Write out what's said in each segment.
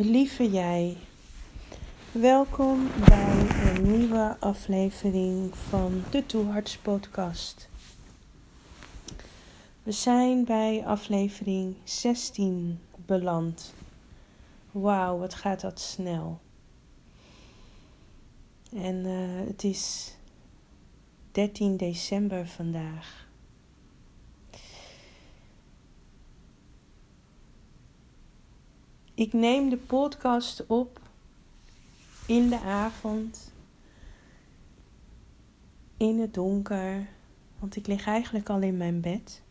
Lieve jij, welkom bij een nieuwe aflevering van de Toeharts podcast. We zijn bij aflevering 16 beland. Wauw, wat gaat dat snel. En uh, het is 13 december vandaag. Ik neem de podcast op in de avond, in het donker, want ik lig eigenlijk al in mijn bed.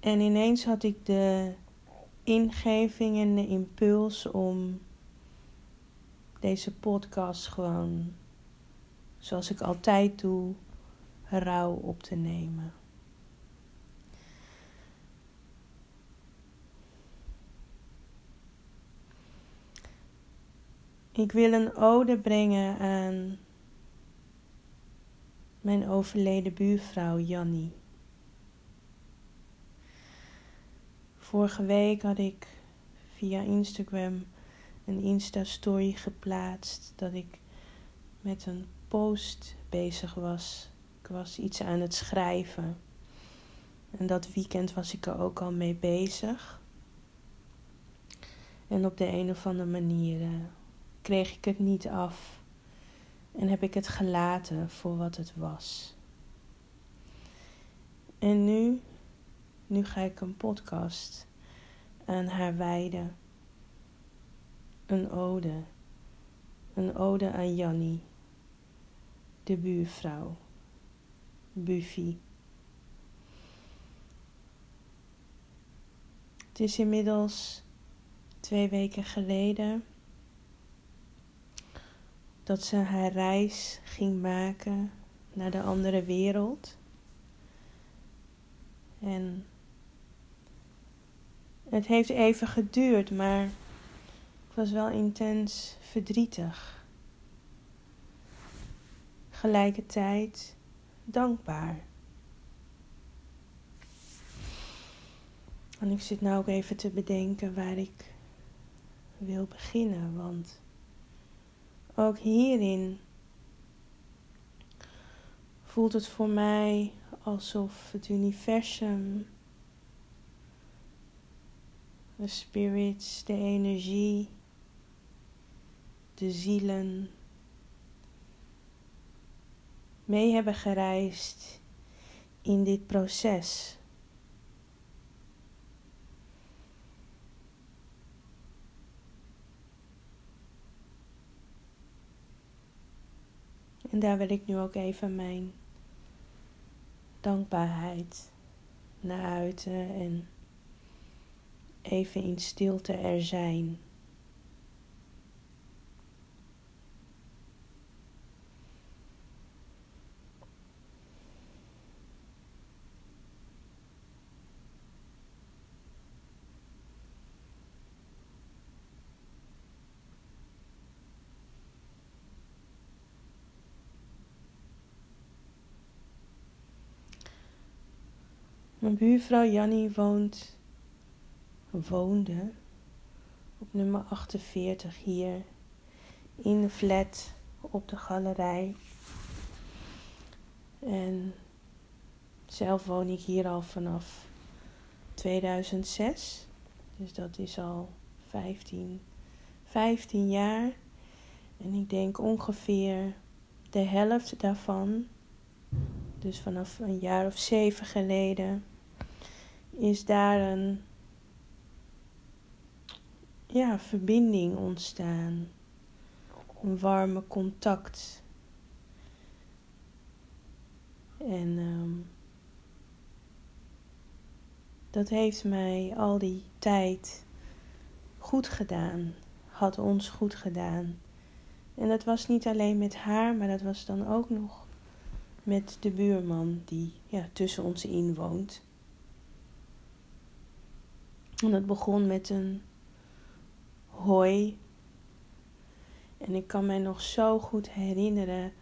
En ineens had ik de ingeving en de impuls om deze podcast gewoon, zoals ik altijd doe, rauw op te nemen. Ik wil een ode brengen aan mijn overleden buurvrouw Jannie. Vorige week had ik via Instagram een Insta-story geplaatst dat ik met een post bezig was. Ik was iets aan het schrijven. En dat weekend was ik er ook al mee bezig. En op de een of andere manier eh, kreeg ik het niet af en heb ik het gelaten voor wat het was. En nu, nu ga ik een podcast aan haar wijden. Een ode. Een ode aan Jannie, de buurvrouw, Buffy. Het is inmiddels twee weken geleden dat ze haar reis ging maken naar de andere wereld. En het heeft even geduurd, maar ik was wel intens verdrietig. Gelijkertijd dankbaar. En ik zit nou ook even te bedenken waar ik wil beginnen, want ook hierin voelt het voor mij alsof het universum, de spirits, de energie, de zielen mee hebben gereisd in dit proces. En daar wil ik nu ook even mijn dankbaarheid naar uiten en even in stilte er zijn. Mijn buurvrouw Jannie woont, woonde op nummer 48 hier in de flat op de galerij. En zelf woon ik hier al vanaf 2006. Dus dat is al 15, 15 jaar. En ik denk ongeveer de helft daarvan, dus vanaf een jaar of zeven geleden, is daar een ja, verbinding ontstaan. Een warme contact. En um, dat heeft mij al die tijd goed gedaan. Had ons goed gedaan. En dat was niet alleen met haar, maar dat was dan ook nog met de buurman die ja, tussen ons in woont. En het begon met een hoi. En ik kan mij nog zo goed herinneren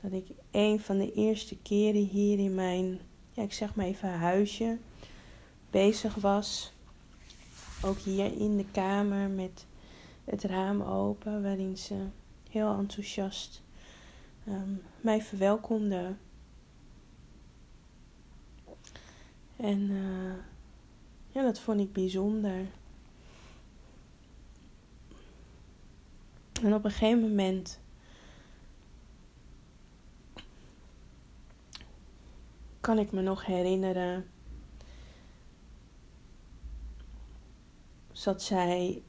dat ik een van de eerste keren hier in mijn, ja, ik zeg maar even huisje, bezig was ook hier in de kamer met het raam open, waarin ze heel enthousiast um, mij verwelkomde. En uh, ja, dat vond ik bijzonder. En op een gegeven moment kan ik me nog herinneren. Zat zij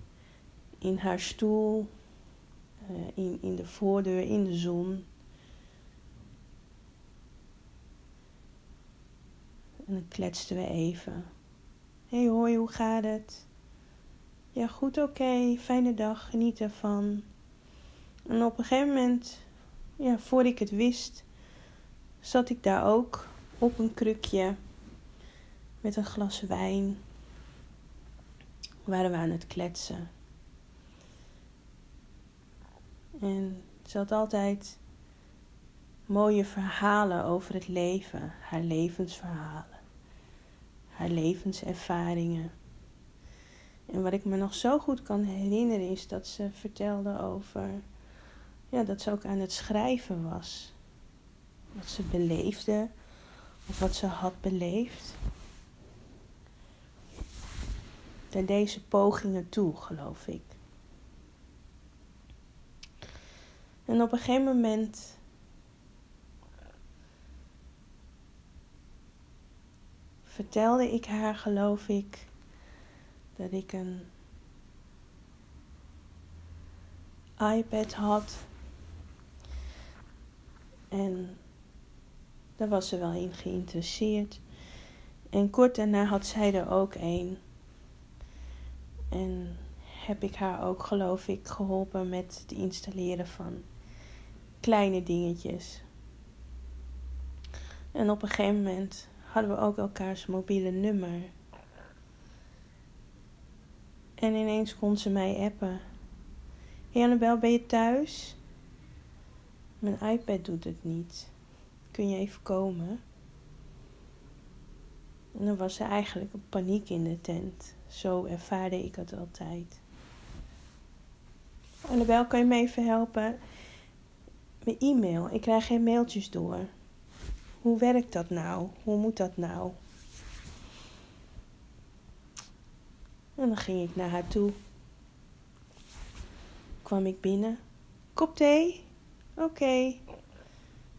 in haar stoel, uh, in, in de voordeur, in de zon. En dan kletsten we even. Hey, hoi, hoe gaat het? Ja, goed, oké, fijne dag, geniet ervan. En op een gegeven moment, ja, voor ik het wist, zat ik daar ook op een krukje met een glas wijn. Waren we aan het kletsen. En ze had altijd mooie verhalen over het leven, haar levensverhalen, haar levenservaringen. En wat ik me nog zo goed kan herinneren is dat ze vertelde over ja, dat ze ook aan het schrijven was. Wat ze beleefde of wat ze had beleefd. Naar deze pogingen toe, geloof ik. En op een gegeven moment vertelde ik haar, geloof ik, dat ik een iPad had. En daar was ze wel in geïnteresseerd. En kort daarna had zij er ook een. En heb ik haar ook, geloof ik, geholpen met het installeren van kleine dingetjes. En op een gegeven moment hadden we ook elkaars mobiele nummer. En ineens kon ze mij appen. Hey Annabel, ben je thuis? Mijn iPad doet het niet. Kun je even komen? En dan was er eigenlijk een paniek in de tent. Zo ervaarde ik het altijd. Annabel, kan je me even helpen? Mijn e-mail. Ik krijg geen mailtjes door. Hoe werkt dat nou? Hoe moet dat nou? En dan ging ik naar haar toe. Kwam ik binnen. Kop thee? Oké.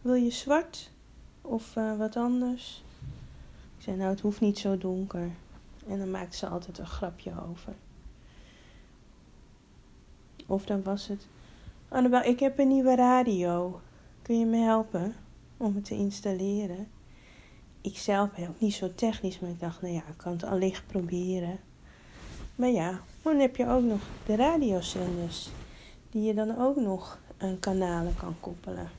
Wil je zwart? Of uh, wat anders? Ik zei, nou, het hoeft niet zo donker. En dan maakte ze altijd een grapje over. Of dan was het... Annabel, ik heb een nieuwe radio. Kun je me helpen om het te installeren? Ik zelf ben ook niet zo technisch, maar ik dacht, nou ja, ik kan het allicht proberen. Maar ja, dan heb je ook nog de radiozenders, die je dan ook nog aan kanalen kan koppelen.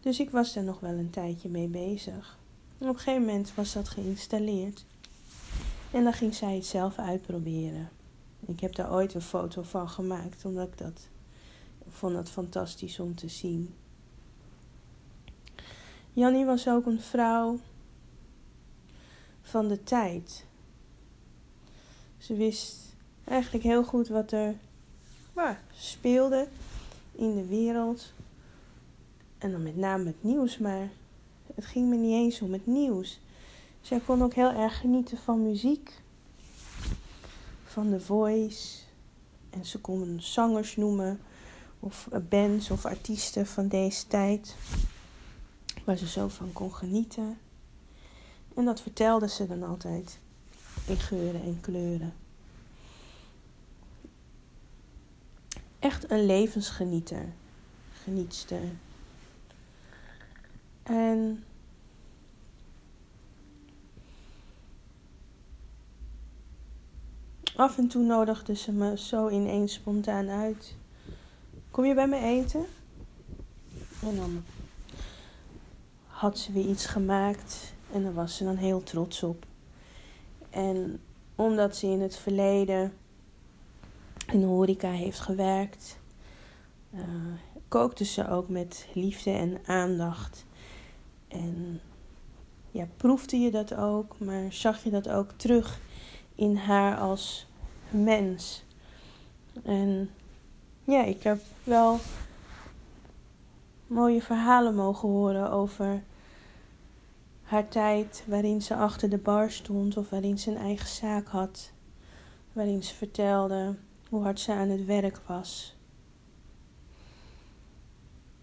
Dus ik was er nog wel een tijdje mee bezig. op een gegeven moment was dat geïnstalleerd. En dan ging zij het zelf uitproberen. Ik heb daar ooit een foto van gemaakt, omdat ik dat vond het fantastisch om te zien. Jannie was ook een vrouw van de tijd. Ze wist eigenlijk heel goed wat er speelde in de wereld. En dan met name het nieuws, maar het ging me niet eens om het nieuws. Zij kon ook heel erg genieten van muziek, van The Voice. En ze kon zangers noemen, of bands of artiesten van deze tijd, waar ze zo van kon genieten. En dat vertelde ze dan altijd in geuren en kleuren. Echt een levensgenieter, genietster. En af en toe nodigde ze me zo ineens spontaan uit. Kom je bij me eten? En dan had ze weer iets gemaakt en daar was ze dan heel trots op. En omdat ze in het verleden in de horeca heeft gewerkt, uh, kookte ze ook met liefde en aandacht. En ja, proefde je dat ook, maar zag je dat ook terug in haar als mens. En ja, ik heb wel mooie verhalen mogen horen over haar tijd waarin ze achter de bar stond of waarin ze een eigen zaak had. Waarin ze vertelde hoe hard ze aan het werk was.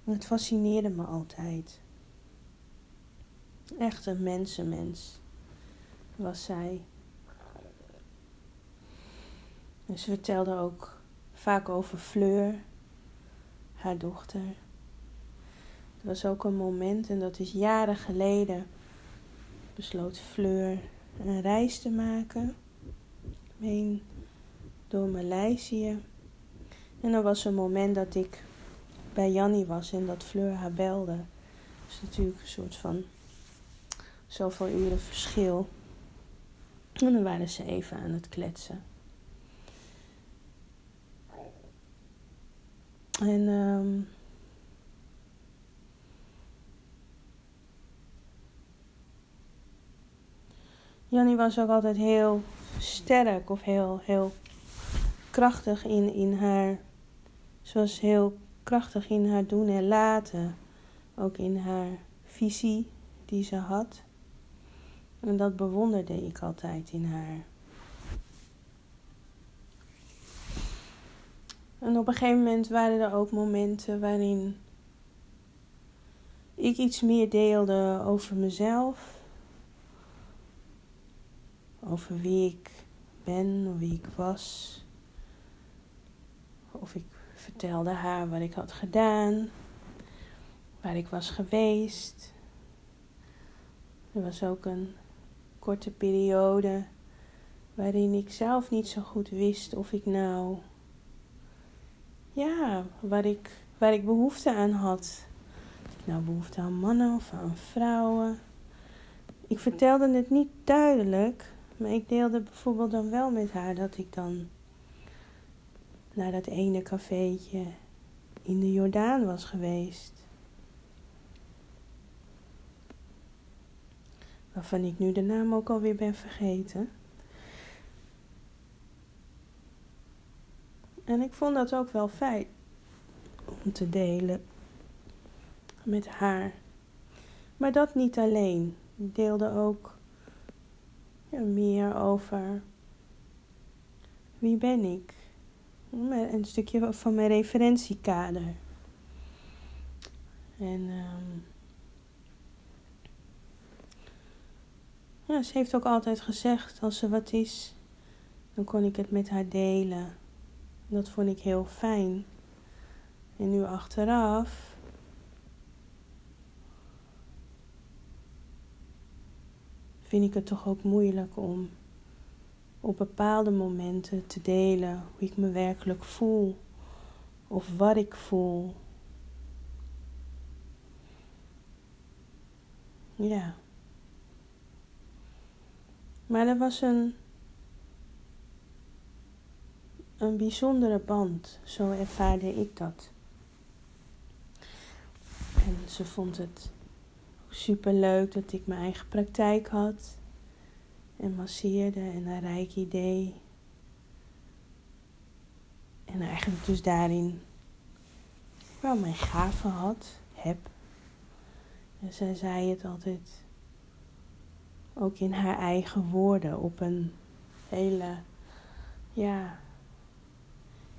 Het fascineerde me altijd. Echt een mensenmens was zij. Ze vertelde ook vaak over Fleur, haar dochter. Er was ook een moment, en dat is jaren geleden, besloot Fleur een reis te maken. Heen door Maleisië. En er was een moment dat ik bij Jannie was en dat Fleur haar belde. Dat is natuurlijk een soort van zoveel uren verschil. En dan waren ze even aan het kletsen. En um, Jannie was ook altijd heel sterk of heel, heel krachtig in, in haar. Ze was heel krachtig in haar doen en laten. Ook in haar visie die ze had. En dat bewonderde ik altijd in haar. En op een gegeven moment waren er ook momenten waarin ik iets meer deelde over mezelf. Over wie ik ben, wie ik was. Of ik vertelde haar wat ik had gedaan, waar ik was geweest. Er was ook een korte periode waarin ik zelf niet zo goed wist of ik nou, ja, waar ik, waar ik behoefte aan had. Ik nou behoefte aan mannen of aan vrouwen. Ik vertelde het niet duidelijk, maar ik deelde bijvoorbeeld dan wel met haar dat ik dan naar dat ene cafeetje in de Jordaan was geweest. waarvan ik nu de naam ook alweer ben vergeten. En ik vond dat ook wel fijn om te delen met haar. Maar dat niet alleen. Ik deelde ook ja, meer over wie ben ik. Een stukje van mijn referentiekader. En um, Ja, ze heeft ook altijd gezegd, als er wat is, dan kon ik het met haar delen. Dat vond ik heel fijn. En nu achteraf. Vind ik het toch ook moeilijk om op bepaalde momenten te delen hoe ik me werkelijk voel of wat ik voel. Ja. Maar er was een, een bijzondere band, zo ervaarde ik dat. En ze vond het super leuk dat ik mijn eigen praktijk had en masseerde en een rijk idee. En eigenlijk dus daarin wel mijn gaven had, heb. En zij zei het altijd ook in haar eigen woorden op een hele, ja,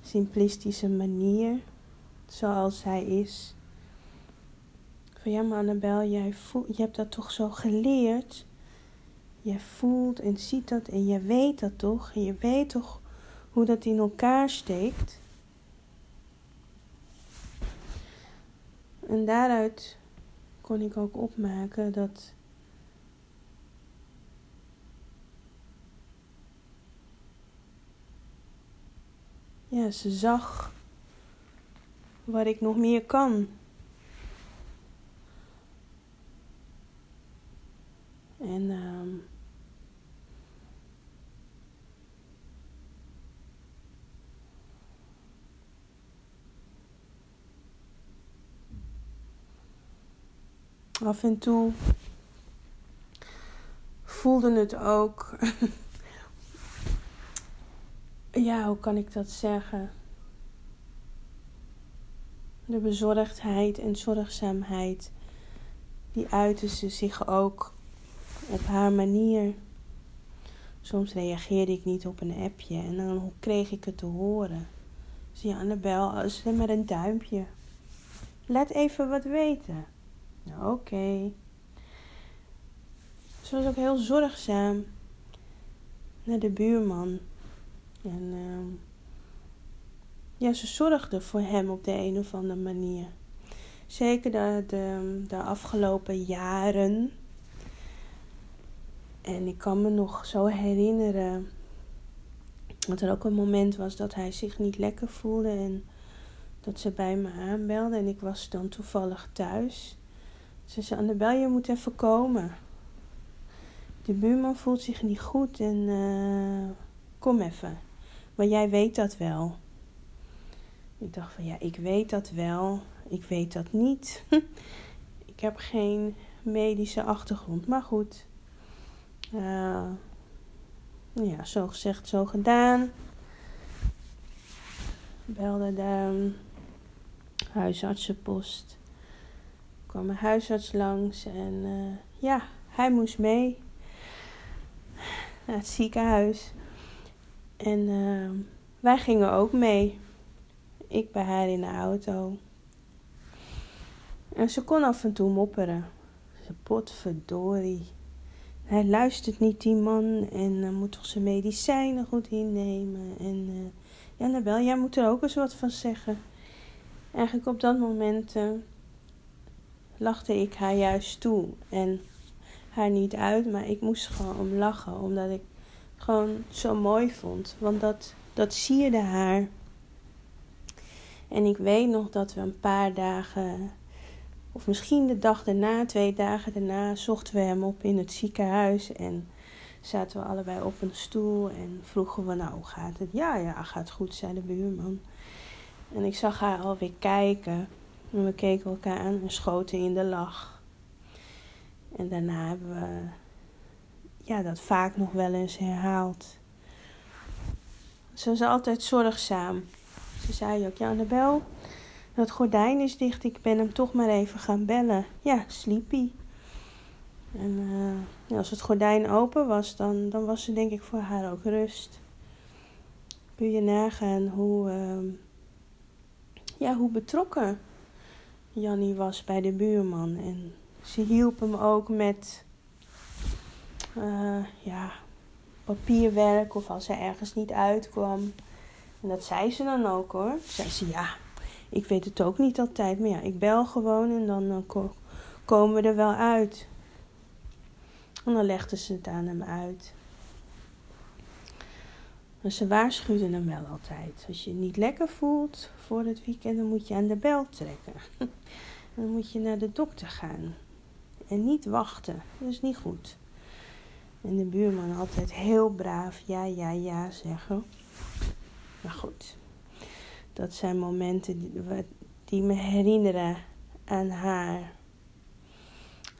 simplistische manier, zoals zij is. Ja, maar Annabel, jij voelt, je hebt dat toch zo geleerd. Je voelt en ziet dat en je weet dat toch. En je weet toch hoe dat in elkaar steekt. En daaruit kon ik ook opmaken dat ja, ze zag wat ik nog meer kan. En um, af en toe voelde het ook ja, hoe kan ik dat zeggen? De bezorgdheid en zorgzaamheid, die uiten ze zich ook op haar manier. Soms reageerde ik niet op een appje en dan kreeg ik het te horen. Zie Annabel, ze maar een duimpje. Laat even wat weten. Oké. Ze was ook heel zorgzaam naar de buurman. En uh, ja, ze zorgde voor hem op de een of andere manier. Zeker de, de, de afgelopen jaren. En ik kan me nog zo herinneren dat er ook een moment was dat hij zich niet lekker voelde en dat ze bij me aanbelde en ik was dan toevallig thuis. Ze zei: Annabel, je moet even komen. De buurman voelt zich niet goed en uh, kom even. Maar jij weet dat wel. Ik dacht van ja, ik weet dat wel. Ik weet dat niet. ik heb geen medische achtergrond. Maar goed. Uh, ja, zo gezegd, zo gedaan. Belde de huisartsenpost. kwam een huisarts langs en uh, ja, hij moest mee naar het ziekenhuis. En uh, wij gingen ook mee. Ik bij haar in de auto. En ze kon af en toe mopperen. Ze potverdorie. Hij luistert niet, die man. En uh, moet toch zijn medicijnen goed innemen. En uh, ja, jij moet er ook eens wat van zeggen. Eigenlijk op dat moment uh, lachte ik haar juist toe. En haar niet uit, maar ik moest gewoon om lachen. Omdat ik gewoon zo mooi vond. Want dat, dat sierde haar. En ik weet nog dat we een paar dagen, of misschien de dag daarna, twee dagen daarna, zochten we hem op in het ziekenhuis. En zaten we allebei op een stoel en vroegen we, nou, gaat het? Ja, ja, gaat goed, zei de buurman. En ik zag haar alweer kijken. En we keken elkaar aan en schoten in de lach. En daarna hebben we ja, dat vaak nog wel eens herhaald. Ze was altijd zorgzaam. Ze zei ook, ja Annabel, dat gordijn is dicht. Ik ben hem toch maar even gaan bellen. Ja, sleepy. En uh, als het gordijn open was, dan, dan was er denk ik voor haar ook rust. Kun je nagaan hoe, uh, ja, hoe betrokken Jannie was bij de buurman. En ze hielp hem ook met uh, ja, papierwerk of als hij ergens niet uitkwam. En dat zei ze dan ook hoor. Zei ze ja, ik weet het ook niet altijd, maar ja, ik bel gewoon en dan uh, komen we er wel uit. En dan legde ze het aan hem uit. Maar ze waarschuwde hem wel altijd. Als je je niet lekker voelt voor het weekend, dan moet je aan de bel trekken. dan moet je naar de dokter gaan. En niet wachten. Dat is niet goed. En de buurman altijd heel braaf ja, ja, ja zeggen. Maar goed, dat zijn momenten die, me herinneren aan haar.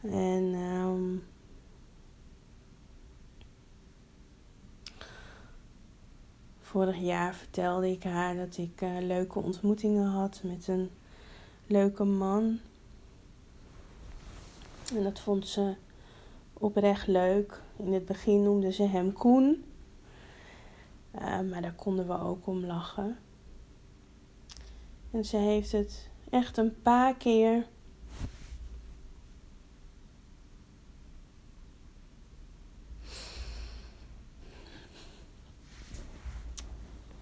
En um, vorig jaar vertelde ik haar dat ik uh, leuke ontmoetingen had met een leuke man. En dat vond ze oprecht leuk. In het begin noemden ze hem Koen. Uh, maar daar konden we ook om lachen. En ze heeft het echt een paar keer.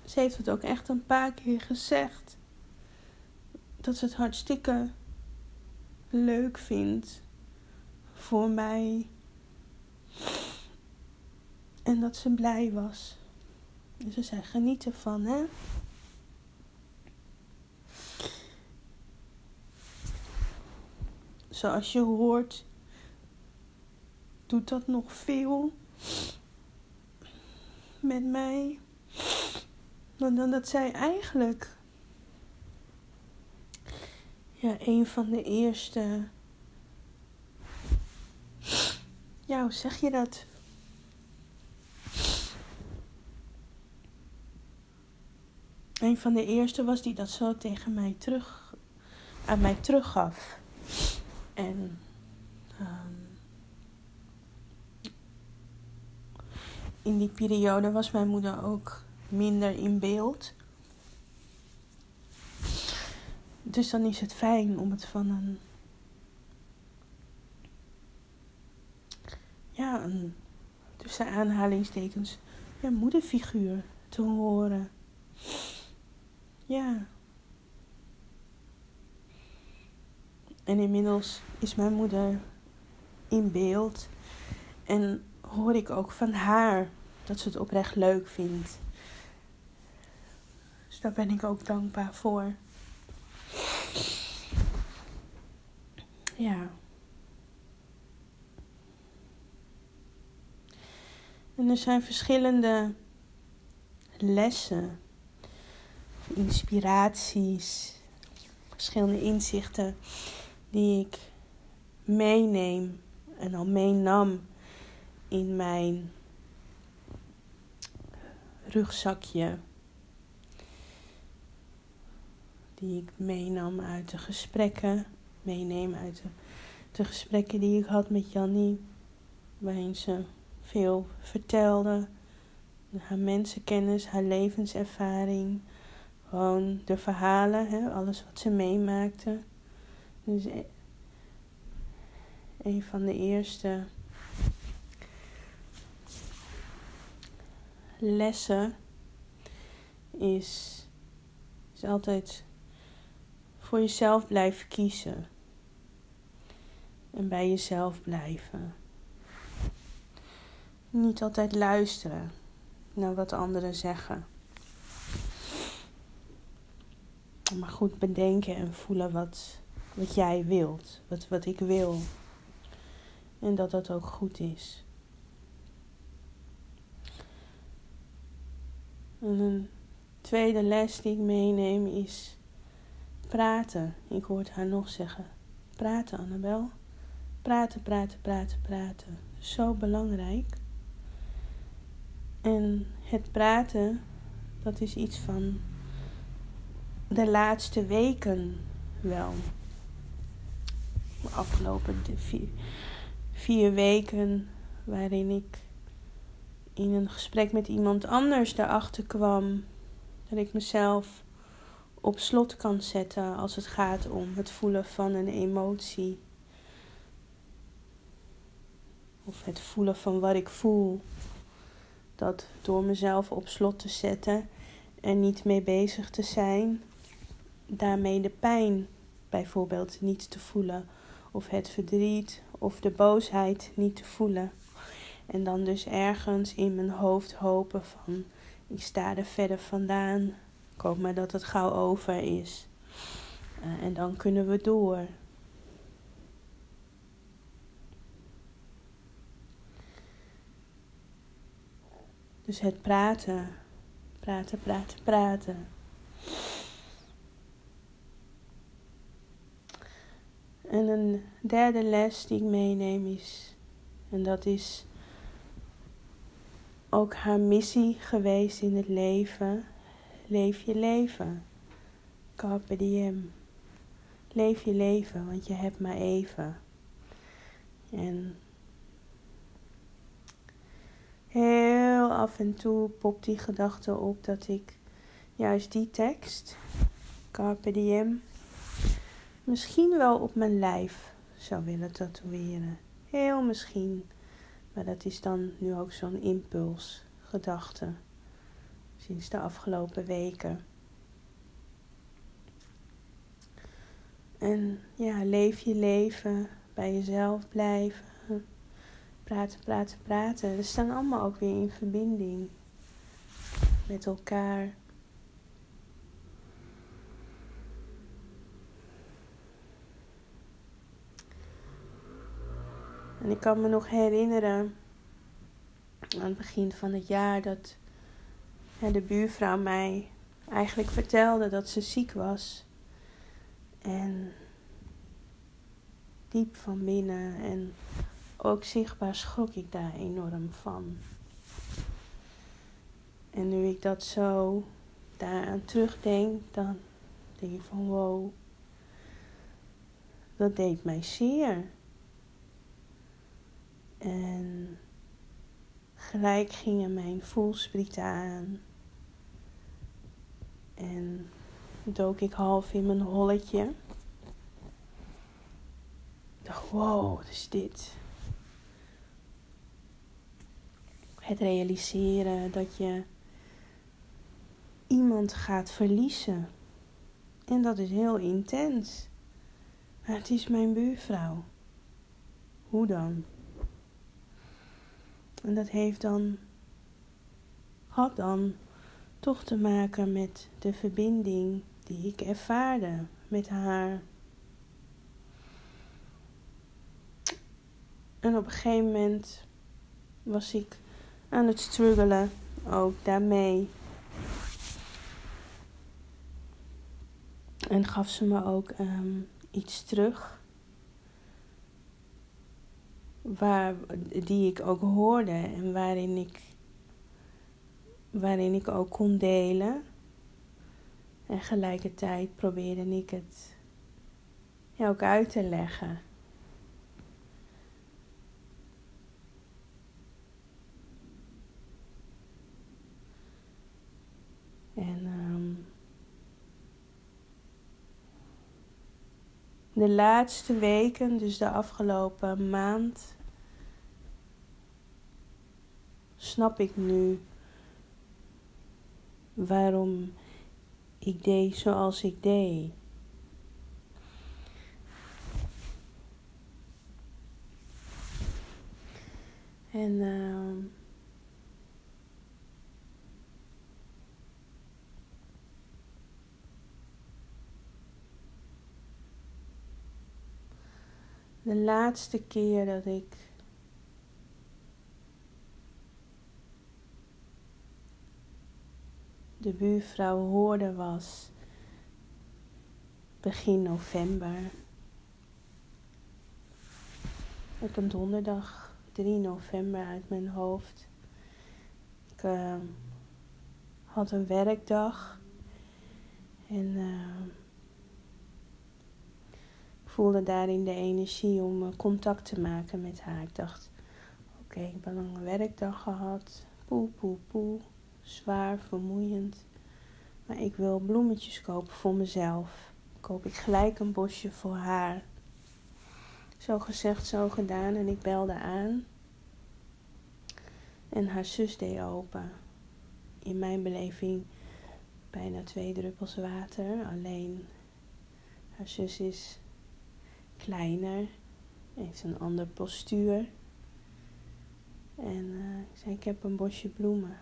Ze heeft het ook echt een paar keer gezegd. Dat ze het hartstikke leuk vindt voor mij en dat ze blij was. Dus ze zei: geniet ervan, hè? Zoals je hoort, doet dat nog veel met mij. Dan, dan dat zij eigenlijk ja, een van de eerste. Ja, zeg je dat? een van de eerste was die dat zo tegen mij terug, aan mij teruggaf. En um, in die periode was mijn moeder ook minder in beeld. Dus dan is het fijn om het van een. Ja, tussen aanhalingstekens. Ja, moederfiguur te horen. Ja. En inmiddels is mijn moeder in beeld. En hoor ik ook van haar dat ze het oprecht leuk vindt. Dus daar ben ik ook dankbaar voor. Ja. En er zijn verschillende lessen, inspiraties, verschillende inzichten die ik meeneem en al meenam in mijn rugzakje. Die ik meenam uit de gesprekken, meeneem uit de, de gesprekken die ik had met Jannie, waarin ze veel vertelde. Haar mensenkennis, haar levenservaring, gewoon de verhalen, hè, alles wat ze meemaakte. Dus e-, een van de eerste lessen is, is altijd voor jezelf blijven kiezen. En bij jezelf blijven. Niet altijd luisteren naar wat anderen zeggen. Maar goed bedenken en voelen wat, wat jij wilt, wat, wat ik wil. En dat dat ook goed is. En een tweede les die ik meeneem is praten. Ik hoorde haar nog zeggen: praten, Annabel. Praten, praten, praten, praten. Zo belangrijk. En het praten, dat is iets van de laatste weken wel. Afgelopen vier, vier weken waarin ik in een gesprek met iemand anders erachter kwam dat ik mezelf op slot kan zetten als het gaat om het voelen van een emotie. Of het voelen van wat ik voel. Dat door mezelf op slot te zetten en niet mee bezig te zijn, daarmee de pijn bijvoorbeeld niet te voelen. Of het verdriet of de boosheid niet te voelen. En dan dus ergens in mijn hoofd hopen van ik sta er verder vandaan. Ik hoop maar dat het gauw over is. Uh, en dan kunnen we door. Dus het praten, praten, praten, praten. En een derde les die ik meeneem is, en dat is ook haar missie geweest in het leven. Leef je leven. Carpe diem. Leef je leven, want je hebt maar even. En heel af en toe popt die gedachte op dat ik juist die tekst, Carpe diem, misschien wel op mijn lijf zou willen tatoeëren. Heel misschien. Maar dat is dan nu ook zo'n impuls, gedachte, sinds de afgelopen weken. En ja, leef je leven, bij jezelf blijven, praten, praten, praten. We staan allemaal ook weer in verbinding met elkaar. En ik kan me nog herinneren aan het begin van het jaar dat de buurvrouw mij eigenlijk vertelde dat ze ziek was. En diep van binnen en ook zichtbaar schrok ik daar enorm van. En nu ik dat zo daaraan terugdenk, dan denk ik van wow, dat deed mij zeer. En gelijk gingen mijn voelsprieten aan. En dook ik half in mijn holletje. Ik dacht, wow, wat is dit? Het realiseren dat je iemand gaat verliezen. En dat is heel intens. Maar het is mijn buurvrouw. Hoe dan? En dat heeft dan, had dan toch te maken met de verbinding die ik ervaarde met haar. En op een gegeven moment was ik aan het struggelen ook daarmee. En gaf ze me ook um, iets terug. Waar, die ik ook hoorde en waarin ik, waarin ik ook kon delen. En gelijkertijd probeerde ik het ook uit te leggen. En um, de laatste weken, dus de afgelopen maand, snap ik nu waarom ik deed zoals ik deed. En uh, de laatste keer dat ik de buurvrouw hoorde was begin november. Op een donderdag, 3 november uit mijn hoofd. Ik uh, had een werkdag en uh, voelde daarin de energie om uh, contact te maken met haar. Ik dacht, oké, ik heb een lange werkdag gehad. Poe, poe, poe zwaar, vermoeiend. Maar ik wil bloemetjes kopen voor mezelf. Koop ik gelijk een bosje voor haar. Zo gezegd, zo gedaan. En ik belde aan. En haar zus deed open. In mijn beleving bijna twee druppels water. Alleen haar zus is kleiner. Heeft een ander postuur. En uh, ik zei: Ik heb een bosje bloemen.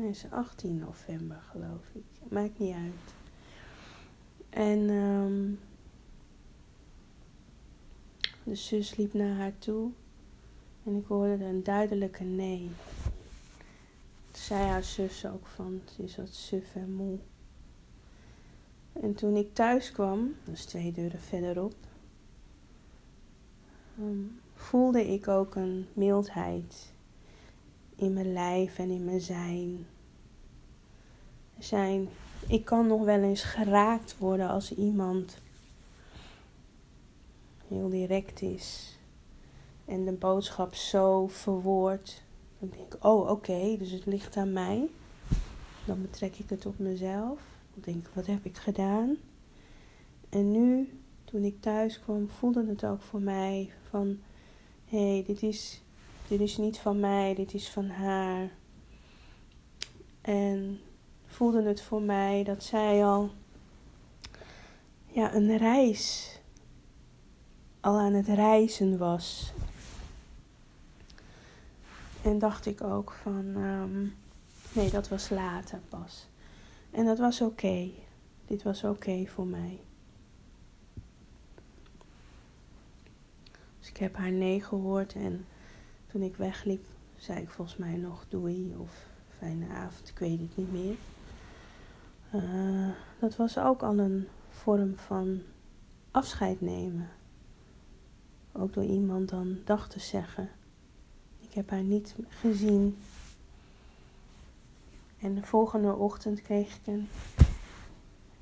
Het is 18 november, geloof ik. Maakt niet uit. En um, de zus liep naar haar toe. En ik hoorde een duidelijke nee. Toen zei haar zus ook van, ze is wat suf en moe. En toen ik thuis kwam, dat is twee deuren verderop, um, voelde ik ook een mildheid in mijn lijf en in mijn zijn. Zijn. Ik kan nog wel eens geraakt worden als iemand heel direct is en de boodschap zo verwoord. Dan denk ik, oh oké, dus het ligt aan mij. Dan betrek ik het op mezelf. Dan denk ik, wat heb ik gedaan? En nu, toen ik thuis kwam, voelde het ook voor mij van, hé, hey, dit is dit is niet van mij, dit is van haar. En voelde het voor mij dat zij al ja, een reis, al aan het reizen was. En dacht ik ook van, um, nee, dat was later pas. En dat was oké. Dit was oké voor mij. Dus ik heb haar nee gehoord en toen ik wegliep, zei ik volgens mij nog doei of fijne avond, ik weet het niet meer. Uh, dat was ook al een vorm van afscheid nemen. ook door iemand dan dag te zeggen. Ik heb haar niet gezien. En de volgende ochtend kreeg ik een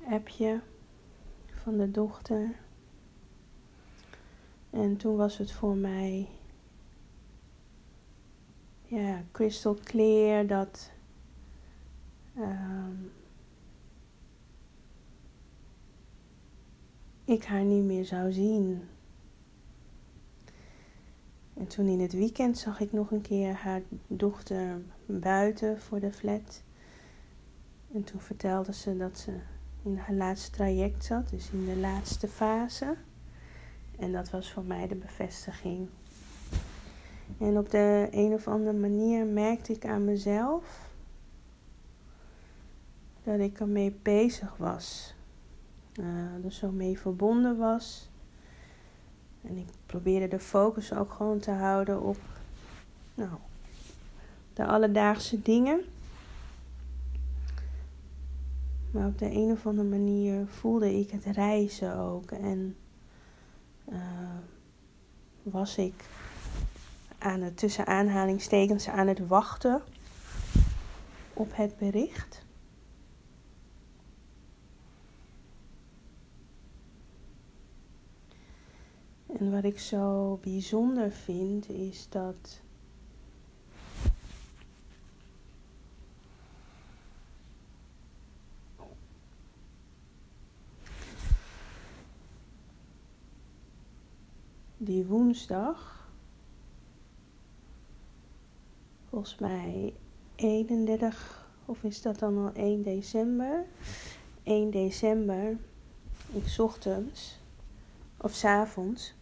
appje van de dochter. En toen was het voor mij ja, crystal clear dat um, ik haar niet meer zou zien. En toen in het weekend zag ik nog een keer haar dochter buiten voor de flat. En toen vertelde ze dat ze in haar laatste traject zat, dus in de laatste fase. En dat was voor mij de bevestiging. En op de een of andere manier merkte ik aan mezelf dat ik ermee bezig was. Uh, er zo mee verbonden was. En ik probeerde de focus ook gewoon te houden op nou, de alledaagse dingen. Maar op de een of andere manier voelde ik het reizen ook. En uh, was ik aan het tussen aanhalingstekens aan het wachten op het bericht. En wat ik zo bijzonder vind is dat die woensdag, volgens mij 31, of is dat dan al 1 december? 1 december, ik ochtends of s avonds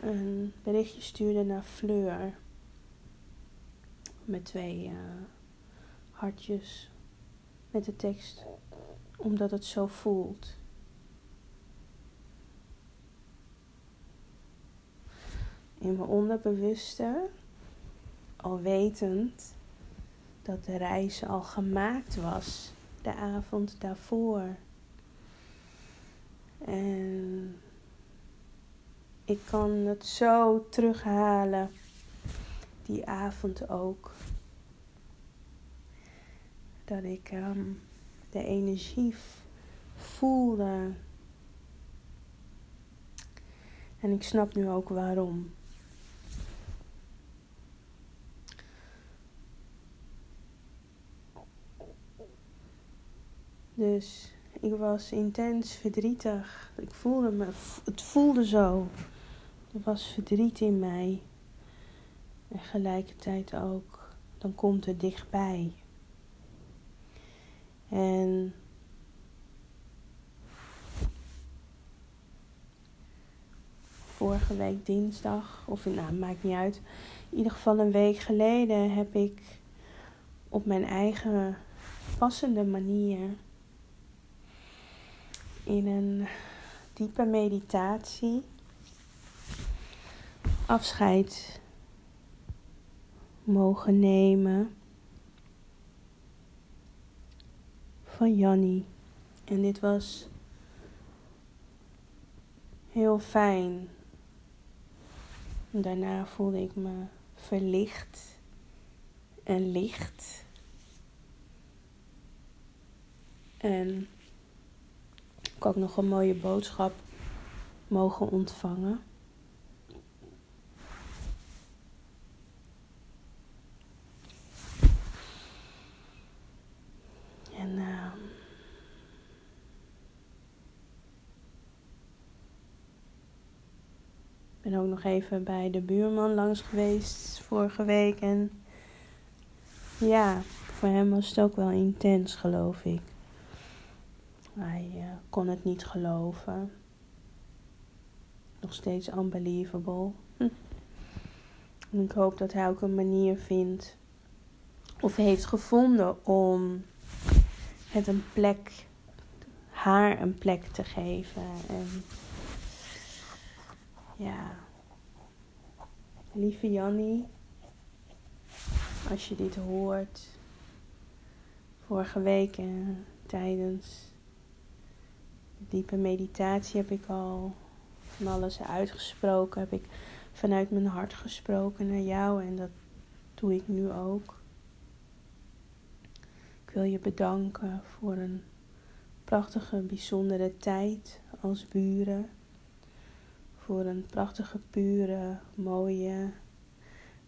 een berichtje stuurde naar Fleur met twee uh, hartjes met de tekst omdat het zo voelt. in mijn onderbewuste, al wetend dat de reis al gemaakt was de avond daarvoor. En ik kan het zo terughalen, die avond ook. Dat ik um, de energie voelde. En ik snap nu ook waarom. Dus ik was intens verdrietig. Ik voelde me, het voelde zo. Er was verdriet in mij. En gelijkertijd ook, dan komt het dichtbij. En vorige week dinsdag, of nou, maakt niet uit. In ieder geval een week geleden heb ik op mijn eigen passende manier in een diepe meditatie afscheid mogen nemen van Jannie. En dit was heel fijn. Daarna voelde ik me verlicht en licht. En ik ook nog een mooie boodschap mogen ontvangen. En uh, ben ook nog even bij de buurman langs geweest vorige week. En ja, voor hem was het ook wel intens, geloof ik. Hij uh, kon het niet geloven. Nog steeds unbelievable. Hm. En ik hoop dat hij ook een manier vindt of heeft gevonden om het een plek, haar een plek te geven. En ja, lieve Jannie, als je dit hoort, vorige week tijdens diepe meditatie heb ik al van alles uitgesproken. Heb ik vanuit mijn hart gesproken naar jou en dat doe ik nu ook. Ik wil je bedanken voor een prachtige, bijzondere tijd als buren. Voor een prachtige, pure, mooie,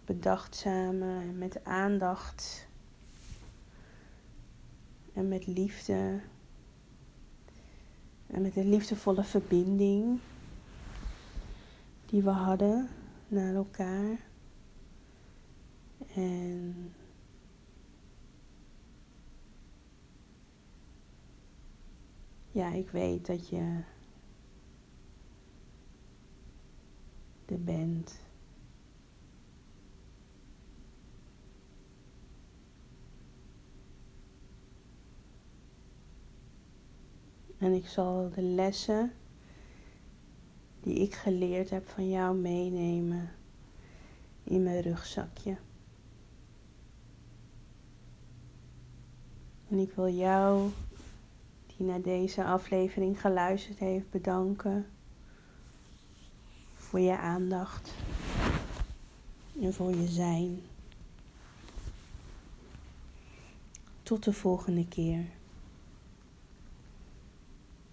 bedachtzame en met aandacht en met liefde en met een liefdevolle verbinding die we hadden naar elkaar. En ja, ik weet dat je er bent. En ik zal de lessen die ik geleerd heb van jou meenemen in mijn rugzakje. En ik wil jou, die naar deze aflevering geluisterd heeft, bedanken voor je aandacht en voor je zijn. Tot de volgende keer.